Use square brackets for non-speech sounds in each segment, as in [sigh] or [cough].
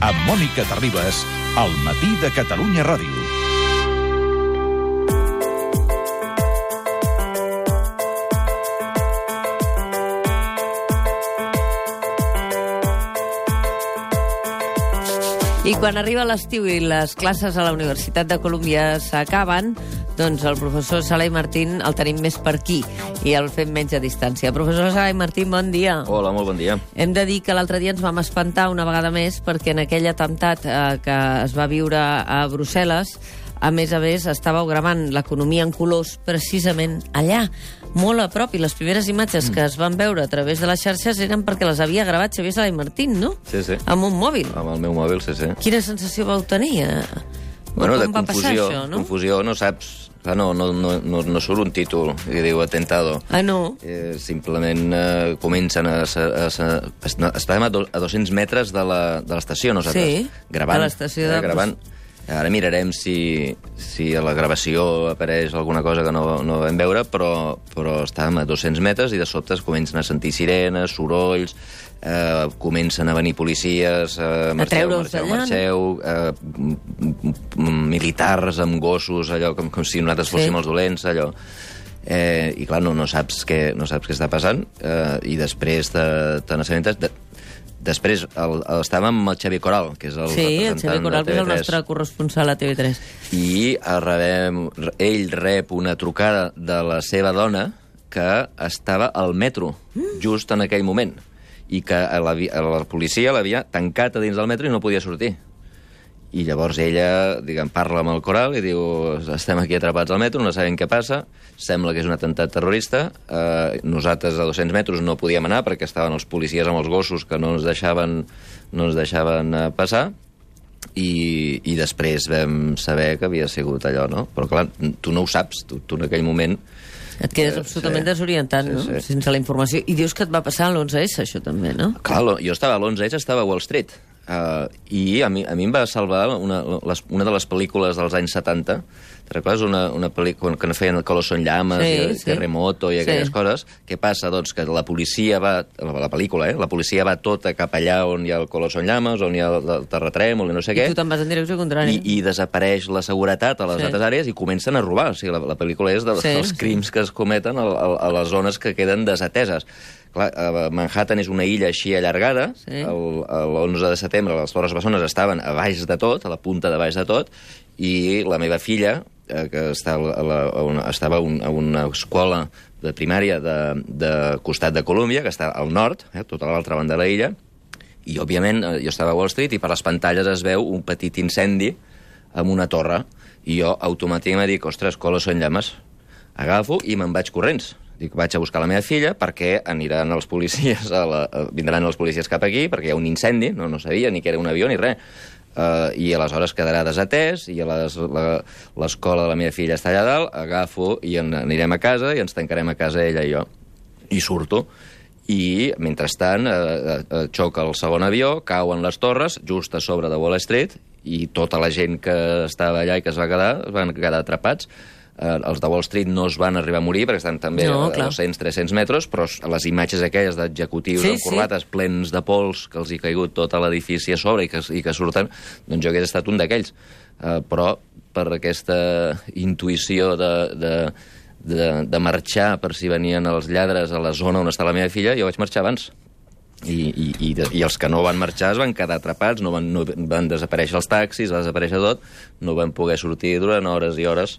amb Mònica Terribas, al matí de Catalunya Ràdio. I quan arriba l'estiu i les classes a la Universitat de Colòmbia s'acaben, doncs el professor Salai Martín el tenim més per aquí i el fem menys a distància. Professor Salai Martín, bon dia. Hola, molt bon dia. Hem de dir que l'altre dia ens vam espantar una vegada més perquè en aquell atemptat eh, que es va viure a Brussel·les a més a més, estàveu gravant l'economia en colors precisament allà, molt a prop, i les primeres imatges mm. que es van veure a través de les xarxes eren perquè les havia gravat Xavier Sala i Martín, no? Sí, sí. Amb un mòbil. Amb el meu mòbil, sí, sí. Quina sensació vau tenir? eh? Bueno, de confusió, això, no? confusió, no saps... Clar, no, no, no, no, no surt un títol i diu atentado. Ah, no? Eh, simplement eh, comencen a... a, a, a estàvem a, do, a 200 metres de la- de l'estació, nosaltres. Sí, gravant, de l'estació de- Eh, gravant. Ara mirarem si, si a la gravació apareix alguna cosa que no, no vam veure, però, però estàvem a 200 metres i de sobte es comencen a sentir sirenes, sorolls, eh, comencen a venir policies, eh, marxeu, marxeu, marxeu, eh, m- m- m- militars amb gossos, allò com, com si nosaltres Sí. fóssim els dolents, allò. Eh, I clar, no, no, saps què, no saps què està passant eh, i després te, te n'assabentes... De, després el, el, estàvem amb el Xavi Coral, que és el Sí, el representant Xavi Coral, de que és el TV3 nostre corresponsal a TV3. i eh, rebem, ell rep una trucada de la seva dona que estava al metro Mm. just en aquell moment i que la, la policia l'havia tancat a dins del metro i no podia sortir. I llavors ella, diguem, parla amb el coral i diu estem aquí atrapats al metro, no sabem què passa, sembla que és un atemptat terrorista, eh, nosaltres a 200 metres no podíem anar perquè estaven els policies amb els gossos que no ens deixaven, no ens deixaven eh, passar, i, i després vam saber que havia sigut allò, no? Però clar, tu no ho saps, tu, tu en aquell moment... Et quedes Eh, absolutament sí. desorientat, Sí, no? sí. Sense la informació. I dius que et va passar a l'11S, això també, no? Clar, jo estava a l'11 estava a Wall Street, uh, i a mi, a mi em va salvar una, les, una de les pel·lícules dels anys 70, te recordes una, una pel·lícula que no feien el color són llames, Sí, i, sí. terremoto i aquelles Sí. coses? Què passa? Doncs que la policia va, la, la pel·lícula, eh? La policia va tota cap allà on hi ha el color són llames, on hi ha el, el terratrèmol i no sé I què. tu te'n vas en direcció contrària. i, i desapareix la seguretat a les Sí. altres àrees i comencen a robar. O sigui, la, la pel·lícula és de, Sí, dels sí. crims que es cometen a, a, a les zones que queden desateses. Clar, Manhattan és una illa així allargada. Sí. El- L'11 de setembre les Torres Bessones estaven a baix de tot, a la punta de baix de tot, i la meva filla, eh, que està a la, a una, estava un, a una escola de primària de, de costat de Colòmbia, que està al nord, eh, tota l'altra banda de la illa, i, òbviament, eh, jo estava a Wall Street i per les pantalles es veu un petit incendi amb una torre. I jo automàticament dic, ostres, colos són llames. Agafo i me'n vaig corrents. Dic, vaig a buscar la meva filla perquè aniran els policies, a la, a, vindran els policies cap aquí perquè hi ha un incendi, no, no sabia ni que era un avió ni res. Uh, I aleshores quedarà desatès i l'escola de la meva filla està allà dalt, agafo i en, anirem a casa i ens tancarem a casa ella i jo. I surto i, mentrestant, eh, eh, xoca el segon avió, cauen les torres, just a sobre de Wall Street, i tota la gent que estava allà i que es va quedar, es van quedar atrapats. Eh, els de Wall Street no es van arribar a morir, perquè estan també No, a clar. 200-300 metres, però les imatges aquelles d'executius Sí, amb corbates sí. plens de pols, que els hi ha caigut tot l'edifici a sobre i que, i que surten, doncs jo hagués estat un d'aquells. Eh, però per aquesta intuïció de, de, de, de marxar per si venien els lladres a la zona on està la meva filla, jo vaig marxar abans. I, i, i, de, I els que no van marxar es van quedar atrapats, no van, no van desaparèixer els taxis, va desaparèixer tot, no van poder sortir durant hores i hores.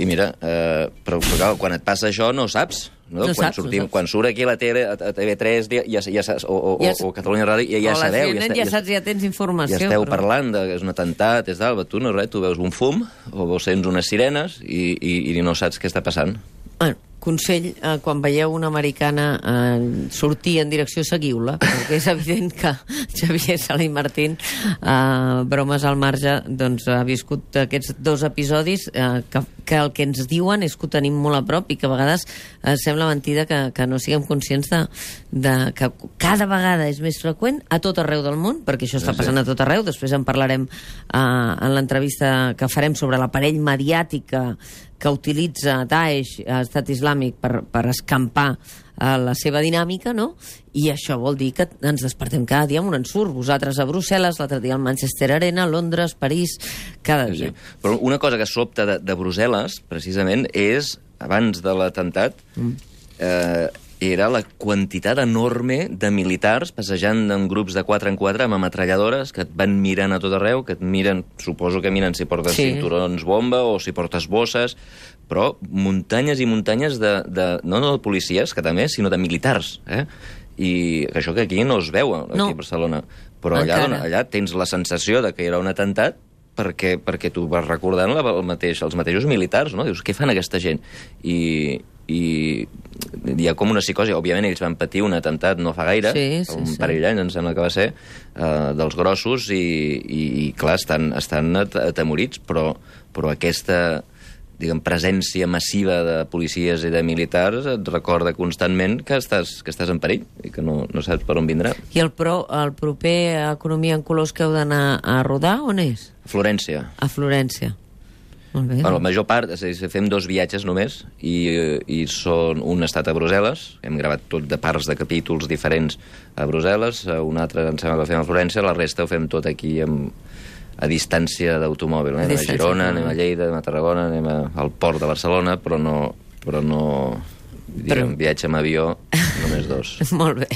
I mira, eh, però, però clar, quan et passa això no saps. No? No quan, saps, no sortim, saps. quan surt aquí la TV, a, a TV3 ja, ja, ja, saps, o, o, Ja ja, o Catalunya Ràdio, ja, ja sabeu. Este- ja saps, ja tens informació. ja esteu però- parlant de que és un atemptat, és d'alba, tu no res, tu veus un fum o sents unes sirenes i, i, i no saps què està passant. Bueno, consell, eh, quan veieu una americana eh, sortir en direcció, seguiu-la, perquè és evident que [laughs] Xavier Sala i Martín, eh, bromes al marge, doncs ha viscut aquests dos episodis eh, que, que el que ens diuen és que ho tenim molt a prop i que a vegades eh, sembla mentida que, que no siguem conscients de, de que cada vegada és més freqüent a tot arreu del món, perquè això està passant a tot arreu, després en parlarem eh, en l'entrevista que farem sobre l'aparell mediàtic que, que utilitza Daesh, Estat Islàmic, per, per escampar eh, la seva dinàmica, no? I això vol dir que ens despertem cada dia amb un ensurt. Vosaltres a Brussel·les, l'altre dia al Manchester Arena, Londres, París, cada Sí, dia. sí. Però una cosa que sobta de, de Brussel·les, precisament, és, abans de l'atemptat, mm. eh, era la quantitat enorme de militars passejant en grups de 4 en 4 amb ametralladores que et van mirant a tot arreu, que et miren, suposo que miren si portes Sí. cinturons bomba o si portes bosses, però muntanyes i muntanyes de, de no, no de policies, que també, sinó de militars, eh? I això que aquí no es veu, aquí No. a Barcelona. Però allà, Encara. dona- allà tens la sensació de que era un atemptat perquè, perquè tu vas recordant la, el mateix, els mateixos militars, no? Dius, què fan aquesta gent? I, i hi ha com una psicosi. Òbviament, ells van patir un atemptat no fa gaire, Sí, sí, un sí. parell d'anys, em sembla que va ser, eh, dels grossos, i, i, i clar, estan, estan at- atemorits, però, però aquesta diguem, presència massiva de policies i de militars et recorda constantment que estàs, que estàs en perill i que no, no saps per on vindrà. I el, pro, el proper Economia en Colors que heu d'anar a rodar, on és? Florència. A Florència. Molt bé. Bueno, la major part, és a dir, fem dos viatges només, i, i són, un ha estat a Brussel·les, hem gravat tot de parts de capítols diferents a Brussel·les, un altre em sembla que el fem a Florència, la resta ho fem tot aquí amb, a distància d'automòbil. A? Anem a distància Girona, anem a Lleida, anem a Tarragona, anem a, al port de Barcelona, però no, però no diguem, Però- viatge amb avió, només dos. [laughs] Molt bé.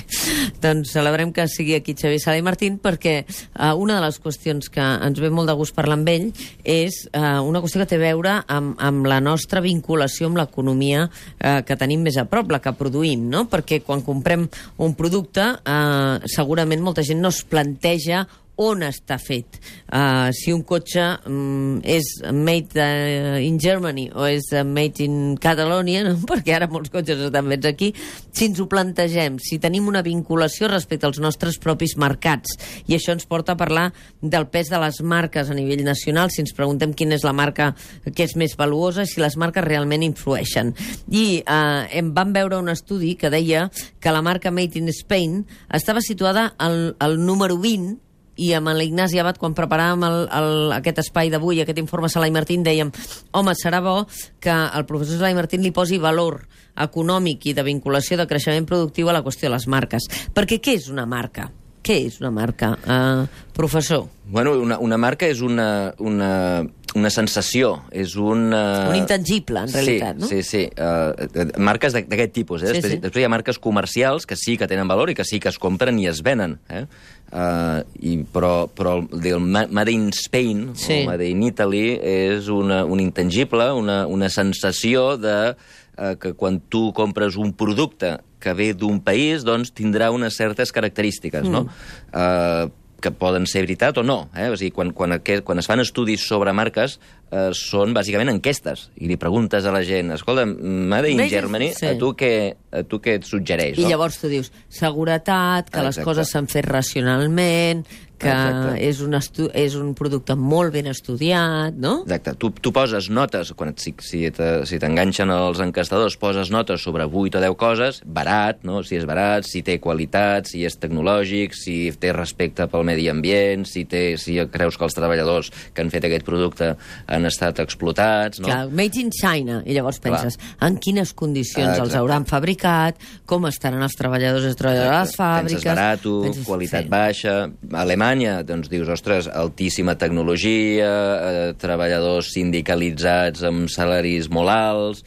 Doncs celebrem que sigui aquí Xavier Sala i Martín perquè uh, una de les qüestions que ens ve molt de gust parlar amb ell és uh, una qüestió que té a veure amb, amb la nostra vinculació amb l'economia uh, que tenim més a prop, la que produïm, no? Perquè quan comprem un producte uh, segurament molta gent no es planteja on està fet. Uh, si un cotxe um, és made uh, in Germany o és made in Catalonia, no? [laughs] perquè ara molts cotxes estan fets aquí, si ens ho plantegem, si tenim una vinculació respecte als nostres propis mercats. I això ens porta a parlar del pes de les marques a nivell nacional, si ens preguntem quina és la marca que és més valuosa, si les marques realment influeixen. I uh, em vam veure un estudi que deia que la marca Made in Spain estava situada al, al número 20 i amb l'Ignasi Abad, quan preparàvem el, el, aquest espai d'avui, aquest informe Salai Martín, dèiem, home, serà bo que el professor Salai Martín li posi valor econòmic i de vinculació de creixement productiu a la qüestió de les marques. Perquè què és una marca? Què és una marca, uh, professor? Bueno, una, una marca és una, una, una sensació, és una... Un intangible, en realitat, sí, no? Sí, sí, uh, marques de- d'aquest tipus. Eh? Sí, després, sí. després hi ha marques comercials que sí que tenen valor i que sí que es compren i es venen. Eh? Uh, i, però però el, el Ma- Made in Spain Sí. o Made in Italy és una, un intangible, una, una sensació de uh, que quan tu compres un producte que ve d'un país, doncs tindrà unes certes característiques, no? Uh, que poden ser veritat o no. Eh? O sigui, quan, quan, aquest, quan es fan estudis sobre marques, eh, són bàsicament enquestes. I li preguntes a la gent, escolta, Made in Germany, sí. a, tu què, a tu què et suggereix? I no? llavors tu dius, seguretat, que les Exacte. coses s'han fet racionalment, que Exacte. és un, estu és un producte molt ben estudiat, no? Exacte. Tu, tu poses notes, quan et, si, si te- si t'enganxen els encastadors, poses notes sobre 8 o 10 coses, barat, no? si és barat, si té qualitat, si és tecnològic, si té respecte pel medi ambient, si, té, si creus que els treballadors que han fet aquest producte han estat explotats... No? Clar, made in China. I llavors penses, en quines condicions Ah, els exacte. hauran fabricat, com estaran els treballadors i treballadores a les fàbriques... Penses barato, penses- qualitat sí. baixa. A Alemanya, doncs dius, ostres, altíssima tecnologia, eh, treballadors sindicalitzats amb salaris molt alts...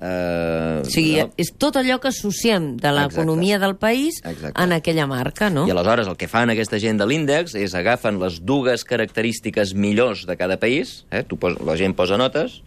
Eh, O sigui, no? és tot allò que associem de l'economia del país Exacte. en aquella marca, no? I aleshores el que fan aquesta gent de l'índex és agafen les dues característiques millors de cada país, eh? tu pos, la gent posa notes,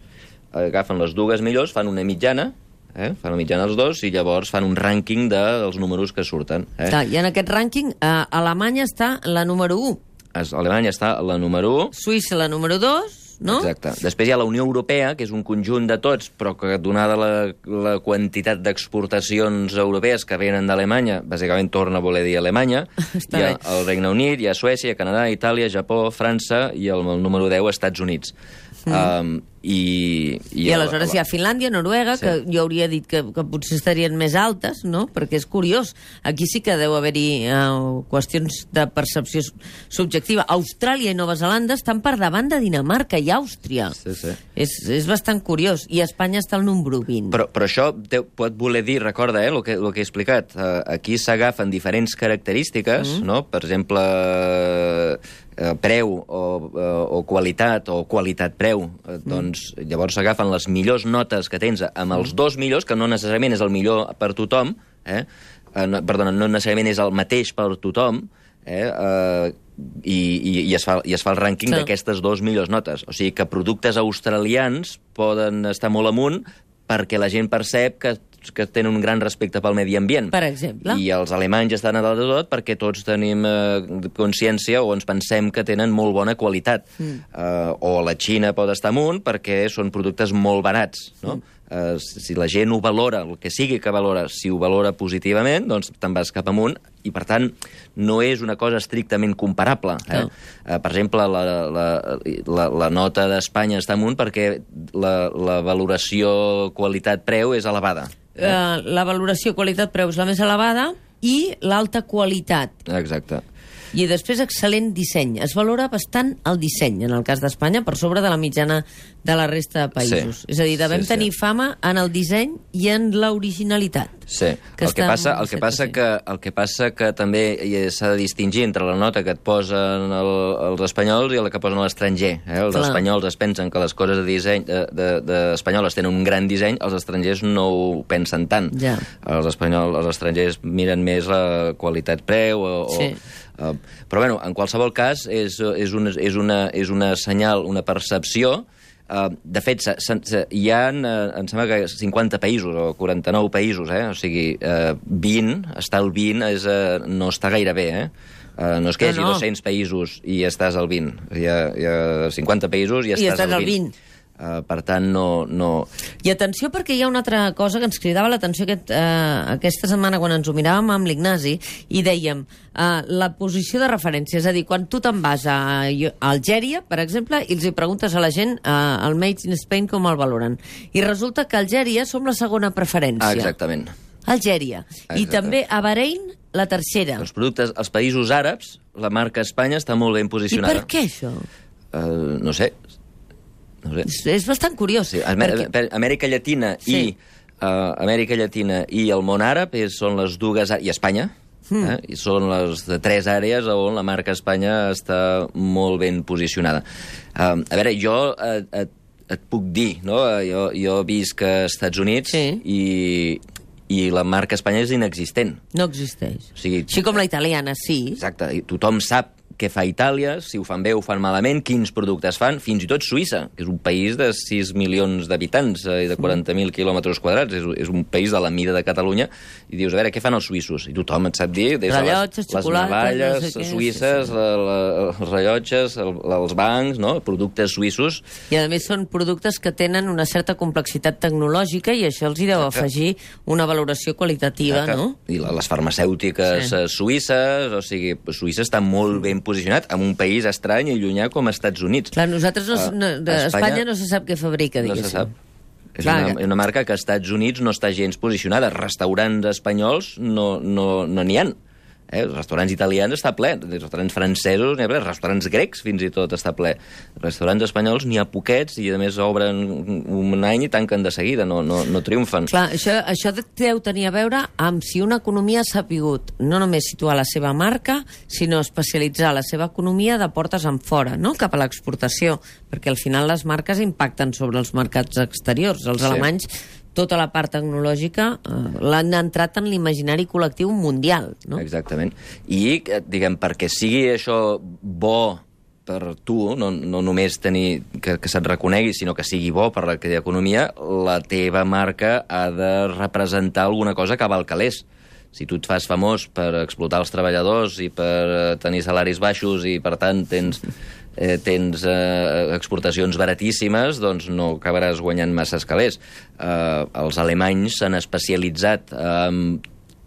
agafen les dues millors, fan una mitjana, eh? fan una mitjana els dos, i llavors fan un rànquing de, dels números que surten. Eh? Clar, I en aquest rànquing, eh, Alemanya està la número 1, Es- Alemanya està la número 1, Suïssa la número 2, no? Exacte. Després hi ha la Unió Europea, que és un conjunt de tots, però que donada la, la quantitat d'exportacions europees que venen d'Alemanya, bàsicament torna a voler dir Alemanya, [laughs] Està hi ha bé. el Regne Unit, hi ha Suècia, Canadà, Itàlia, Japó, França i el, el número 10, Estats Units. Um, i, I, I aleshores hi ha Finlàndia, Noruega, Sí. que jo hauria dit que, que potser estarien més altes, no? Perquè és curiós. Aquí sí que deu haver-hi uh, qüestions de percepció su- subjectiva. Austràlia i Nova Zelanda estan per davant de Dinamarca i Àustria. Sí, sí. És, és bastant curiós. I Espanya està al número 20. Però, però això te, pot voler dir, recorda, eh, el que, el que he explicat, uh, aquí s'agafen diferents característiques, mm. no? per exemple, eh, preu o, o qualitat o qualitat-preu, eh, doncs llavors s'agafen les millors notes que tens amb els dos millors, que no necessàriament és el millor per tothom, eh? Eh, no, perdona, no necessàriament és el mateix per tothom, eh? Eh, i, i, i, es fa, i es fa el rànquing Sí. d'aquestes dues millors notes. O sigui que productes australians poden estar molt amunt perquè la gent percep que, que tenen un gran respecte pel medi ambient. Per exemple. I els alemanys estan a dalt de tot perquè tots tenim eh, consciència o ens pensem que tenen molt bona qualitat. Mm. Eh, o la Xina pot estar amunt perquè són productes molt barats, no? Mm. Eh, si la gent ho valora, el que sigui que valora, si ho valora positivament, doncs te'n vas cap amunt i, per tant, no és una cosa estrictament comparable. Eh? No. Eh, per exemple, la, la, la, la nota d'Espanya està amunt perquè la, la valoració qualitat-preu és elevada. Uh, la valoració qualitat-preu és la més elevada i l'alta qualitat. Exacte. I després excel·lent disseny. Es valora bastant el disseny, en el cas d'Espanya, per sobre de la mitjana de la resta de països. Sí. És a dir, devem Sí, sí. tenir fama en el disseny i en l'originalitat. Sí, Que el que, passa, el, que passa que, el que passa que també s'ha de distingir entre la nota que et posen el, els espanyols i la que posen l'estranger. Eh? Els Clar. espanyols es pensen que les coses de disseny de, de, de espanyoles tenen un gran disseny, els estrangers no ho pensen tant. Ja. Els espanyols, els estrangers miren més la qualitat-preu o... Sí. o Uh, però, bueno, en qualsevol cas, és, és, una, és, una, és una senyal, una percepció de fet, se, se, se, hi ha, uh, em sembla que 50 països o 49 països, eh? o sigui, uh, 20, estar al 20 és, uh, no està gaire bé, eh? Uh, no és que hi hagi No, no. 200 països i estàs al 20. Hi ha, hi ha 50 països i, I estàs, estàs al 20. Uh, per tant, no... no... I atenció perquè hi ha una altra cosa que ens cridava l'atenció aquest, eh, aquesta setmana quan ens ho miràvem amb l'Ignasi i dèiem eh, la posició de referència, és a dir, quan tu te'n vas a, a Algèria, per exemple, i els hi preguntes a la gent eh, el Made in Spain com el valoren. I resulta que Algèria som la segona preferència. Ah, exactament. Algèria. I Exacte. també a Bahrein, la tercera. Els productes, els països àrabs, la marca Espanya està molt ben I posicionada. per què això? Uh, no sé. No sé. És, és bastant curiós. Sí, Amè perquè... per Amèrica Llatina Sí. i uh, Amèrica Llatina i el món àrab és, són les dues... i Espanya, Hmm. eh? I són les de tres àrees on la marca Espanya està molt ben posicionada. Um, a veure, jo et, et, et puc dir, no? Eh, Jo, jo visc a Estats Units Sí. i, i la marca Espanya és inexistent. No existeix. O sigui, Així com la italiana, sí. Exacte, i tothom sap què fa Itàlia, si ho fan bé o ho fan malament, quins productes fan, fins i tot Suïssa, que és un país de 6 milions d'habitants eh, i de 40.000 quilòmetres quadrats, és, és un país de la mida de Catalunya, i dius, a veure, què fan els suïssos? I tothom et sap dir, des de les, les navalles no sé què, suïsses, sí, sí. La, la, els rellotges, el, els bancs, no? productes suïssos, I a més són productes que tenen una certa complexitat tecnològica i això els hi deu Exacte. afegir una valoració qualitativa, Exacte. no? I les farmacèutiques Sí. sí. suïsses, o sigui, Suïssa està molt ben posicionat en un país estrany i llunyà com els Estats Units. Clar, nosaltres no, no, Espanya, Espanya no se sap què fabrica, No diguéssim. se sap. És Clar, una, una marca que als Estats Units no està gens posicionada. Restaurants espanyols no n'hi no, no han. Eh? Els restaurants italians està ple, els restaurants francesos n'hi ha ple, restaurants grecs fins i tot està ple. Restaurants espanyols n'hi ha poquets i a més obren un any i tanquen de seguida, no, no, no triomfen. Clar, això, això deu tenir a veure amb si una economia s'ha pogut no només situar la seva marca, sinó especialitzar la seva economia de portes en fora, no? cap a l'exportació, perquè al final les marques impacten sobre els mercats exteriors. Els Sí. alemanys tota la part tecnològica eh, l'han entrat en l'imaginari col·lectiu mundial, no? Exactament. I, eh, diguem, perquè sigui això bo per tu, no, no només tenir que, que se't reconegui, sinó que sigui bo per la teva economia, la teva marca ha de representar alguna cosa que val calés. Si tu et fas famós per explotar els treballadors i per eh, tenir salaris baixos i, per tant, tens, eh, tens eh, exportacions baratíssimes, doncs no acabaràs guanyant massa calés. Eh, els alemanys s'han especialitzat en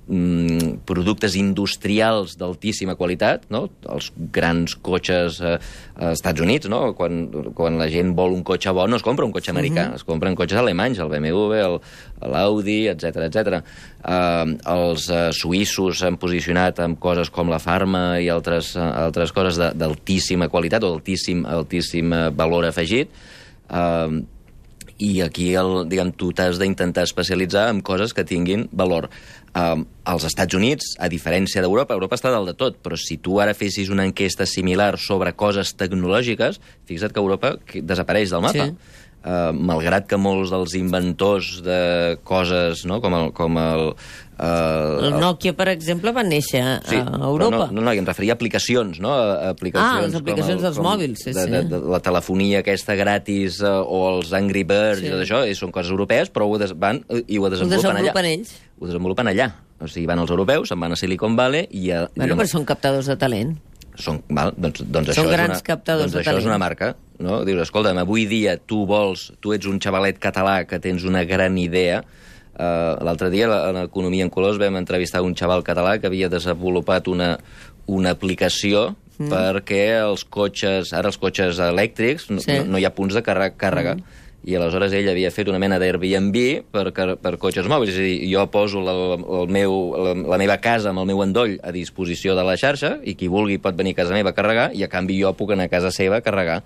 mm, productes industrials d'altíssima qualitat, no? els grans cotxes eh, als Estats Units, no? quan, quan la gent vol un cotxe bo no es compra un cotxe americà, es compren cotxes alemanys, el BMW, el- l'Audi, etc etc. Uh, els uh, suïssos s'han posicionat amb coses com la Farma i altres, uh, altres coses d'altíssima qualitat o d'altíssim altíssim eh, valor afegit. Uh, i aquí el, diguem, tu t'has d'intentar especialitzar en coses que tinguin valor. Um, als Estats Units, a diferència d'Europa, Europa està dalt de tot, però si tu ara fessis una enquesta similar sobre coses tecnològiques, fixa't que Europa desapareix del mapa. Sí. Uh, malgrat que molts dels inventors de coses, no?, com el... Com el uh, El Nokia, per exemple, va néixer Sí, a Europa. No, no, no, em referia a aplicacions, no? A aplicacions Ah, les aplicacions com dels mòbils, sí, de, sí. De, de, la telefonia aquesta gratis eh, o els Angry Birds Sí. i tot això, i són coses europees, però ho des, van eh, i ho Ho desenvolupen, desenvolupen allà. ells. Ho desenvolupen allà. O sigui, van els europeus, se'n van a Silicon Valley i... A, Bueno, diguem, però són captadors de talent. són, val, doncs, doncs Són això grans és una, captadors doncs de això és una marca, no? Dius, escolta'm, avui dia tu vols, tu ets un xavalet català que tens una gran idea, Uh, L'altre dia, a l'Economia en Colors, vam entrevistar un xaval català que havia desenvolupat una, una aplicació mm. perquè els cotxes, ara els cotxes elèctrics, Sí. no, no hi ha punts de càrrega, càrrega mm. I aleshores ell havia fet una mena d'Airbnb per, per cotxes mòbils. És a dir, jo poso la, el meu, la, la meva casa amb el meu endoll a disposició de la xarxa i qui vulgui pot venir a casa meva a carregar i a canvi jo puc anar a casa seva a carregar.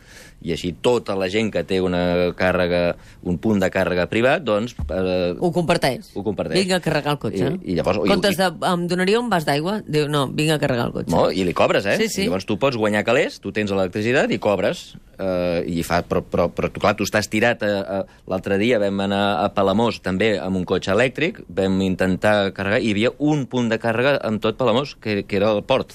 I així tota la gent que té una càrrega, un punt de càrrega privat, doncs... Eh, Ho comparteix. Ho comparteix. Vinga a carregar el cotxe. I- i llavors- comptes de, em donaria un vas d'aigua? Diu, no, vinga a carregar el cotxe. No, I li cobres, eh? Sí, sí. I llavors tu pots guanyar calés, tu tens l'electricitat i cobres. Eh, i fa, però, però, però tu, clar, tu estàs tirat... A, a, L'altre dia vam anar a Palamós també amb un cotxe elèctric, vam intentar carregar, i hi havia un punt de càrrega amb tot Palamós, que, que era el port.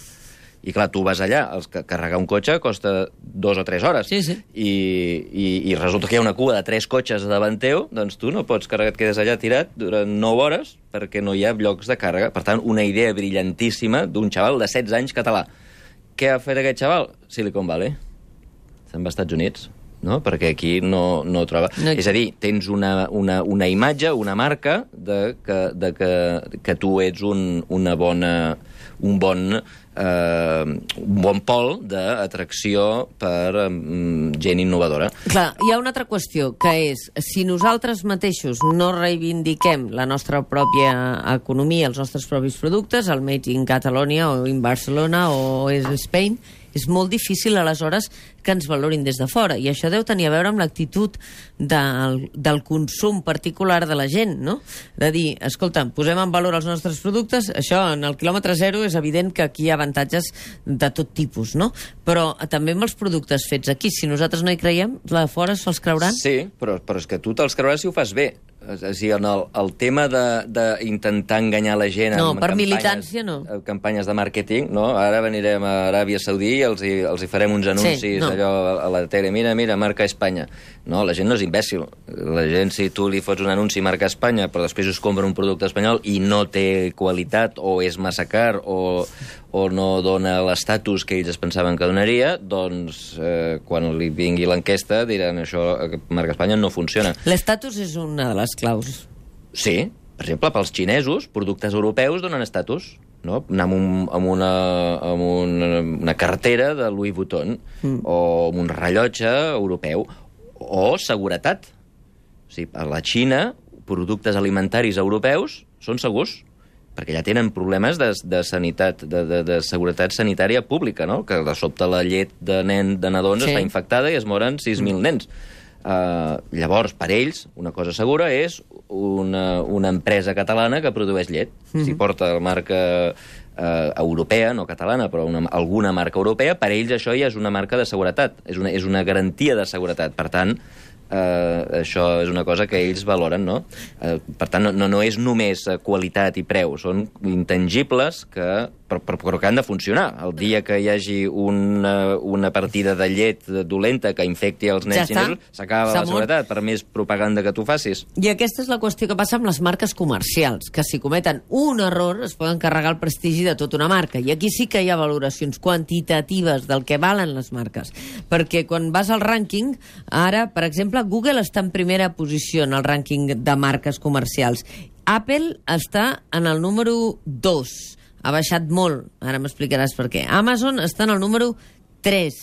I clar, tu vas allà, els, que carregar un cotxe costa dos o tres hores. Sí, sí. I, i, I resulta que hi ha una cua de tres cotxes davant teu, doncs tu no pots carregar, et quedes allà tirat durant 9 hores perquè no hi ha llocs de càrrega. Per tant, una idea brillantíssima d'un xaval de 16 anys català. Què ha fet aquest xaval? Silicon Valley. Als Estats Units no? perquè aquí no, no troba... No- És a dir, tens una, una, una imatge, una marca de que, de que, que tu ets un, una bona, un bon eh, un bon pol d'atracció per um, gent innovadora. Clar, hi ha una altra qüestió, que és, si nosaltres mateixos no reivindiquem la nostra pròpia economia, els nostres propis productes, el Made in Catalonia o in Barcelona o és Spain, és molt difícil aleshores que ens valorin des de fora. I això deu tenir a veure amb l'actitud del, del consum particular de la gent, no? De dir, escolta, posem en valor els nostres productes, això en el quilòmetre zero és evident que aquí hi ha avantatges de tot tipus, no? Però eh, també amb els productes fets aquí, si nosaltres no hi creiem, la de fora se'ls creuran? Sí, però, però és que tu te'ls creuràs si ho fas bé. És a dir, en el, el tema d'intentar enganyar la gent No, amb per campanyes, militància no. amb campanyes de màrqueting, no? Ara venirem a Aràbia Saudí i els hi, els hi farem uns anuncis no. Allò a la tele. Mira, mira, marca Espanya. No, la gent no és imbècil. La gent, si tu li fots un anunci marca Espanya, però després us compra un producte espanyol i no té qualitat o és massa car o, o no dona l'estatus que ells es pensaven que donaria, doncs eh, quan li vingui l'enquesta diran això, marca Espanya no funciona. L'estatus és una de les claus. Sí, per exemple, pels xinesos, productes europeus donen estatus. No? Anar amb, un, amb, una, amb una, una cartera de Louis Vuitton mm. o amb un rellotge europeu o seguretat. O sigui, a la Xina, productes alimentaris europeus són segurs perquè ja tenen problemes de, de sanitat, de, de, de seguretat sanitària pública, no? que de sobte la llet de nen de nadons Sí. està infectada i es moren 6.000 nens. Uh, llavors, per ells, una cosa segura és una, una empresa catalana que produeix llet. Mm -hmm. Si porta la marca uh, europea, no catalana, però una, alguna marca europea, per ells això ja és una marca de seguretat, és una, és una garantia de seguretat. Per tant, uh, això és una cosa que ells valoren, no? Uh, per tant, no, no, és només eh, qualitat i preu, són intangibles que, però, però, però que han de funcionar. El dia que hi hagi una, una partida de llet dolenta que infecti els nens Ja s'acaba la seguretat, per més propaganda que tu facis. I aquesta és la qüestió que passa amb les marques comercials, que si cometen un error es poden carregar el prestigi de tota una marca. I aquí sí que hi ha valoracions quantitatives del que valen les marques. Perquè quan vas al rànquing, ara, per exemple, Google està en primera posició en el rànquing de marques comercials Apple està en el número 2. Ha baixat molt, ara m'explicaràs per què. Amazon està en el número 3.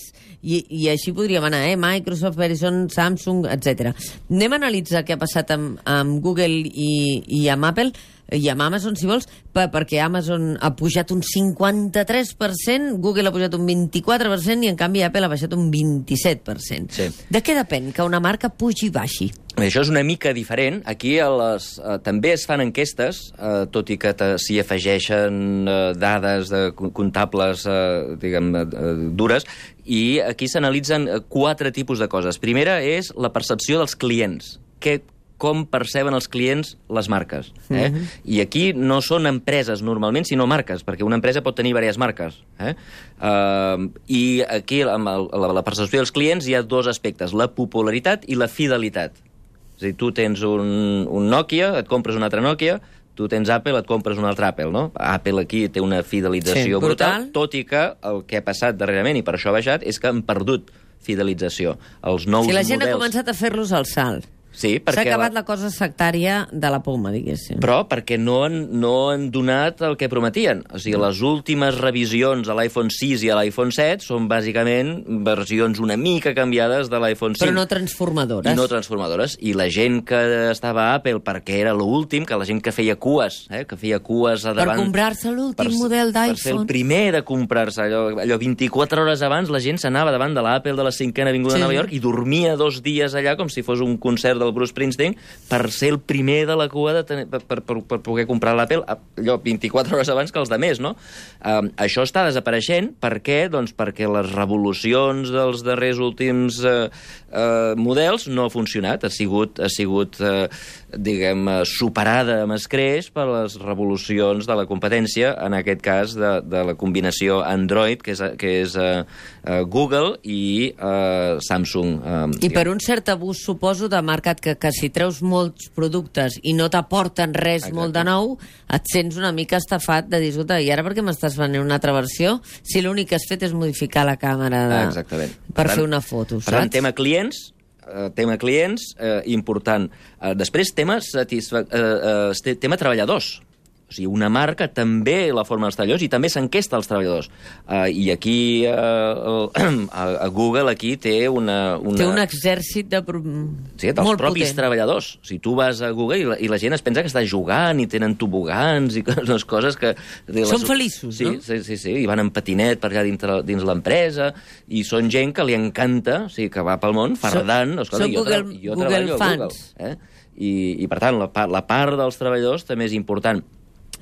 I, i així podríem anar, eh? Microsoft, Verizon, Samsung, etc. Anem a analitzar què ha passat amb, amb Google i, i amb Apple i amb Amazon, si vols, per, perquè Amazon ha pujat un 53%, Google ha pujat un 24% i, en canvi, Apple ha baixat un 27%. Sí. De què depèn que una marca pugi i baixi? Això és una mica diferent. Aquí a les, eh, també es fan enquestes, eh, tot i que s'hi afegeixen eh, dades de, comptables eh, diguem, eh, dures, i aquí s'analitzen eh, quatre tipus de coses. Primera és la percepció dels clients. Què, com perceben els clients les marques. Eh? Mm -hmm. I aquí no són empreses normalment, sinó marques, perquè una empresa pot tenir diverses marques. Eh? Uh, I aquí, amb el, la, la percepció dels clients, hi ha dos aspectes, la popularitat i la fidelitat. És a dir, tu tens un, un Nokia, et compres un altre Nokia, tu tens Apple, et compres un altre Apple, no? Apple aquí té una fidelització Sí, brutal, brutal. tot i que el que ha passat darrerament, i per això ha baixat, és que han perdut fidelització. Els nous Si la gent models... ha començat a fer-los al salt. Sí, S'ha perquè acabat la... cosa sectària de la poma, diguéssim. Però perquè no han, no han donat el que prometien. O sigui, les últimes revisions a l'iPhone 6 i a l'iPhone 7 són bàsicament versions una mica canviades de l'iPhone 5. Però no transformadores. I no transformadores. I la gent que estava a Apple perquè era l'últim, que la gent que feia cues, eh, que feia cues a Per davant... comprar-se l'últim per- model Per ser el d'iPhone. primer de comprar-se allò, allò 24 hores abans, la gent s'anava davant de l'Apple de la cinquena avinguda Sí. de Nova York i dormia dos dies allà com si fos un concert del Bruce Springsteen per ser el primer de la cua de tenir, per, per, per, poder comprar l'Apple allò 24 hores abans que els de més, no? Um, això està desapareixent. Per què? Doncs perquè les revolucions dels darrers últims uh, uh, models no ha funcionat. Ha sigut, ha sigut uh, diguem, superada amb escreix per les revolucions de la competència, en aquest cas de, de la combinació Android, que és, que és uh, uh, Google, i uh, Samsung. Uh, I per un cert abús, suposo, de mercat que, que si treus molts productes i no t'aporten res Exacte. molt de nou, et sents una mica estafat de dir, escolta, i ara per què m'estàs venent una altra versió si l'únic que has fet és modificar la càmera de... Exactament. per Per fer tant- una foto, Per tant, saps? tema clients, eh, tema clients, eh, important. Eh, després, tema, satisfa... eh, eh, te- tema treballadors. O sigui, una marca també la forma els treballadors i també s'enquesta als treballadors. Uh, I aquí, uh, a, a Google, aquí té una... una... Té un exèrcit de... pro- Sí, dels molt propis potent. treballadors. O sigui, tu vas a Google i la, i la gent es pensa que està jugant i tenen tobogans i [laughs] unes coses que... de Són feliços, sí, no? Sí, sí, sí, i van en patinet per allà dintre, dins l'empresa i són gent que li encanta, o sigui, que va pel món fardant. Són- jo, Google- jo Google treballo a Google. fans. Eh? I, I, per tant, la, la part dels treballadors també és important.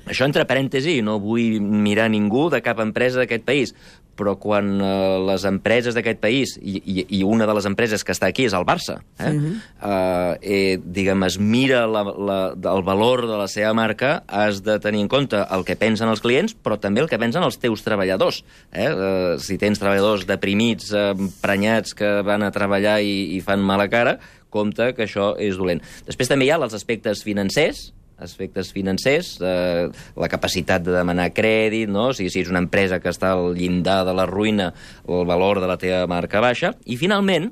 Això entre parèntesi, no vull mirar ningú de cap empresa d'aquest país, però quan eh, les empreses d'aquest país, i, i, i una de les empreses que està aquí és el Barça, eh? Mhm. eh, eh, diguem, es mira la, la, el valor de la seva marca, has de tenir en compte el que pensen els clients, però també el que pensen els teus treballadors. Eh? Eh, si tens treballadors deprimits, eh, prenyats, que van a treballar i, i fan mala cara, compte que això és dolent. Després també hi ha els aspectes financers, aspectes financers, eh, la capacitat de demanar crèdit, no? sigui, si és una empresa que està al llindar de la ruïna, el valor de la teva marca baixa, i finalment,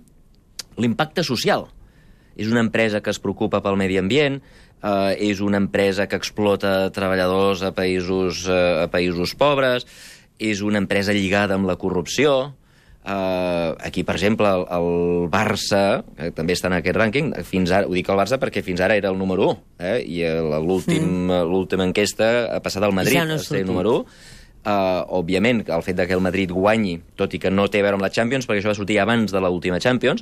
l'impacte social. És una empresa que es preocupa pel medi ambient, eh, és una empresa que explota treballadors a països, eh, a països pobres, és una empresa lligada amb la corrupció, Uh, aquí, per exemple, el, el Barça, que també està en aquest rànquing, fins ara, ho dic el Barça perquè fins ara era el número 1, eh? i el- mm. l'última enquesta ha passat al Madrid Ja no ha a ser sortit. número 1. Uh, òbviament, el fet de que el Madrid guanyi, tot i que no té a veure amb la Champions, perquè això va sortir abans de l'última Champions,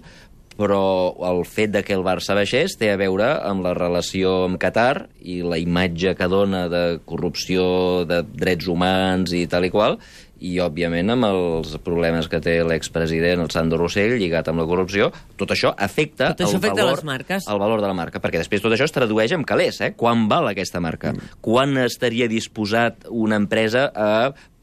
però el fet de que el Barça baixés té a veure amb la relació amb Qatar i la imatge que dona de corrupció de drets humans i tal i qual, i, òbviament, amb els problemes que té l'expresident, el Sandro Rossell, lligat amb la corrupció, tot això afecta, Tot això el, afecta valor, les marques. el valor de la marca, perquè després tot això es tradueix en calés, eh? Quan val aquesta marca? Mm. Quan estaria disposat una empresa a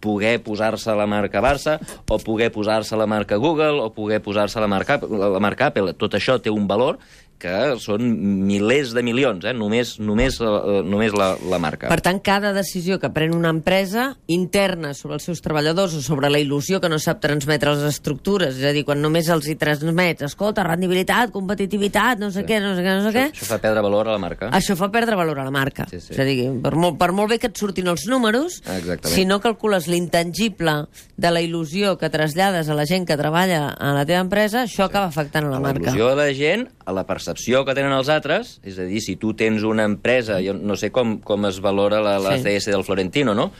poder posar-se la marca Barça, o poder posar-se la marca Google, o poder posar-se la marca, la marca Apple. Tot això té un valor que són milers de milions, eh? només, només, eh, només la, la marca. Per tant, cada decisió que pren una empresa interna sobre els seus treballadors o sobre la il·lusió que no sap transmetre les estructures, és a dir, quan només els hi transmets, escolta, rendibilitat, competitivitat, no sé Sí. què, no sé què, no sé què, Això, això fa perdre valor a la marca. això fa perdre valor a la marca. Sí, sí. És a dir, per molt, per molt bé que et surtin els números, Exactament. si no calcules l'intangible de la il·lusió que trasllades a la gent que treballa a la teva empresa, això acaba afectant a la a marca. l'il·lusió de la gent, a la percepció que tenen els altres, és a dir, si tu tens una empresa, jo no sé com, com es valora la, la Sí. CS del Florentino, no?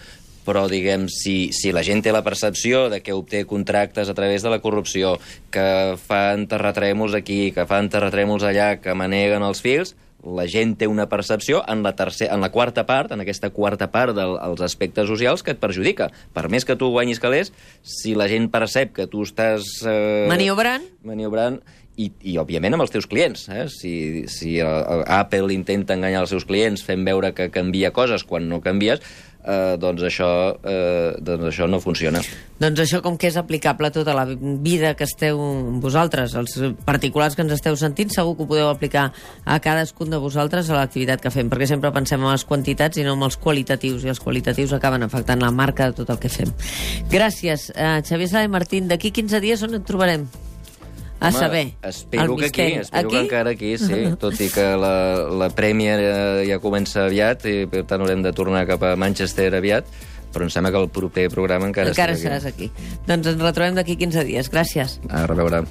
però diguem, si, si la gent té la percepció de que obté contractes a través de la corrupció, que fan terratrèmols aquí, que fan terratrèmols allà, que maneguen els fils, la gent té una percepció en la, tercer, en la quarta part, en aquesta quarta part dels del, aspectes socials, que et perjudica. Per més que tu guanyis calés, si la gent percep que tu estàs... Eh, Maniobrant? maniobrant i, i òbviament amb els teus clients. Eh? Si, si el, el Apple intenta enganyar els seus clients fent veure que canvia coses quan no canvies, eh, doncs, això, eh, doncs això no funciona. Doncs això com que és aplicable a tota la vida que esteu vosaltres, els particulars que ens esteu sentint, segur que ho podeu aplicar a cadascun de vosaltres a l'activitat que fem, perquè sempre pensem en les quantitats i no en els qualitatius, i els qualitatius acaben afectant la marca de tot el que fem. Gràcies, eh, Xavier Sala i Martín. D'aquí 15 dies on et trobarem? A Home, saber, Espero el que aquí, misteri. espero aquí? que encara aquí, sí, tot i que la, la Premier eh, ja comença aviat i per tant haurem de tornar cap a Manchester aviat, però em sembla que el proper programa encara, Encara estarà seràs aquí. Doncs ens retrobem d'aquí 15 dies. Gràcies. A reveure.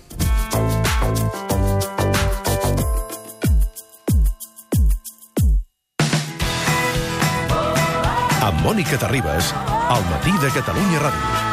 Amb Mònica Terribas, al matí de Catalunya Ràdio.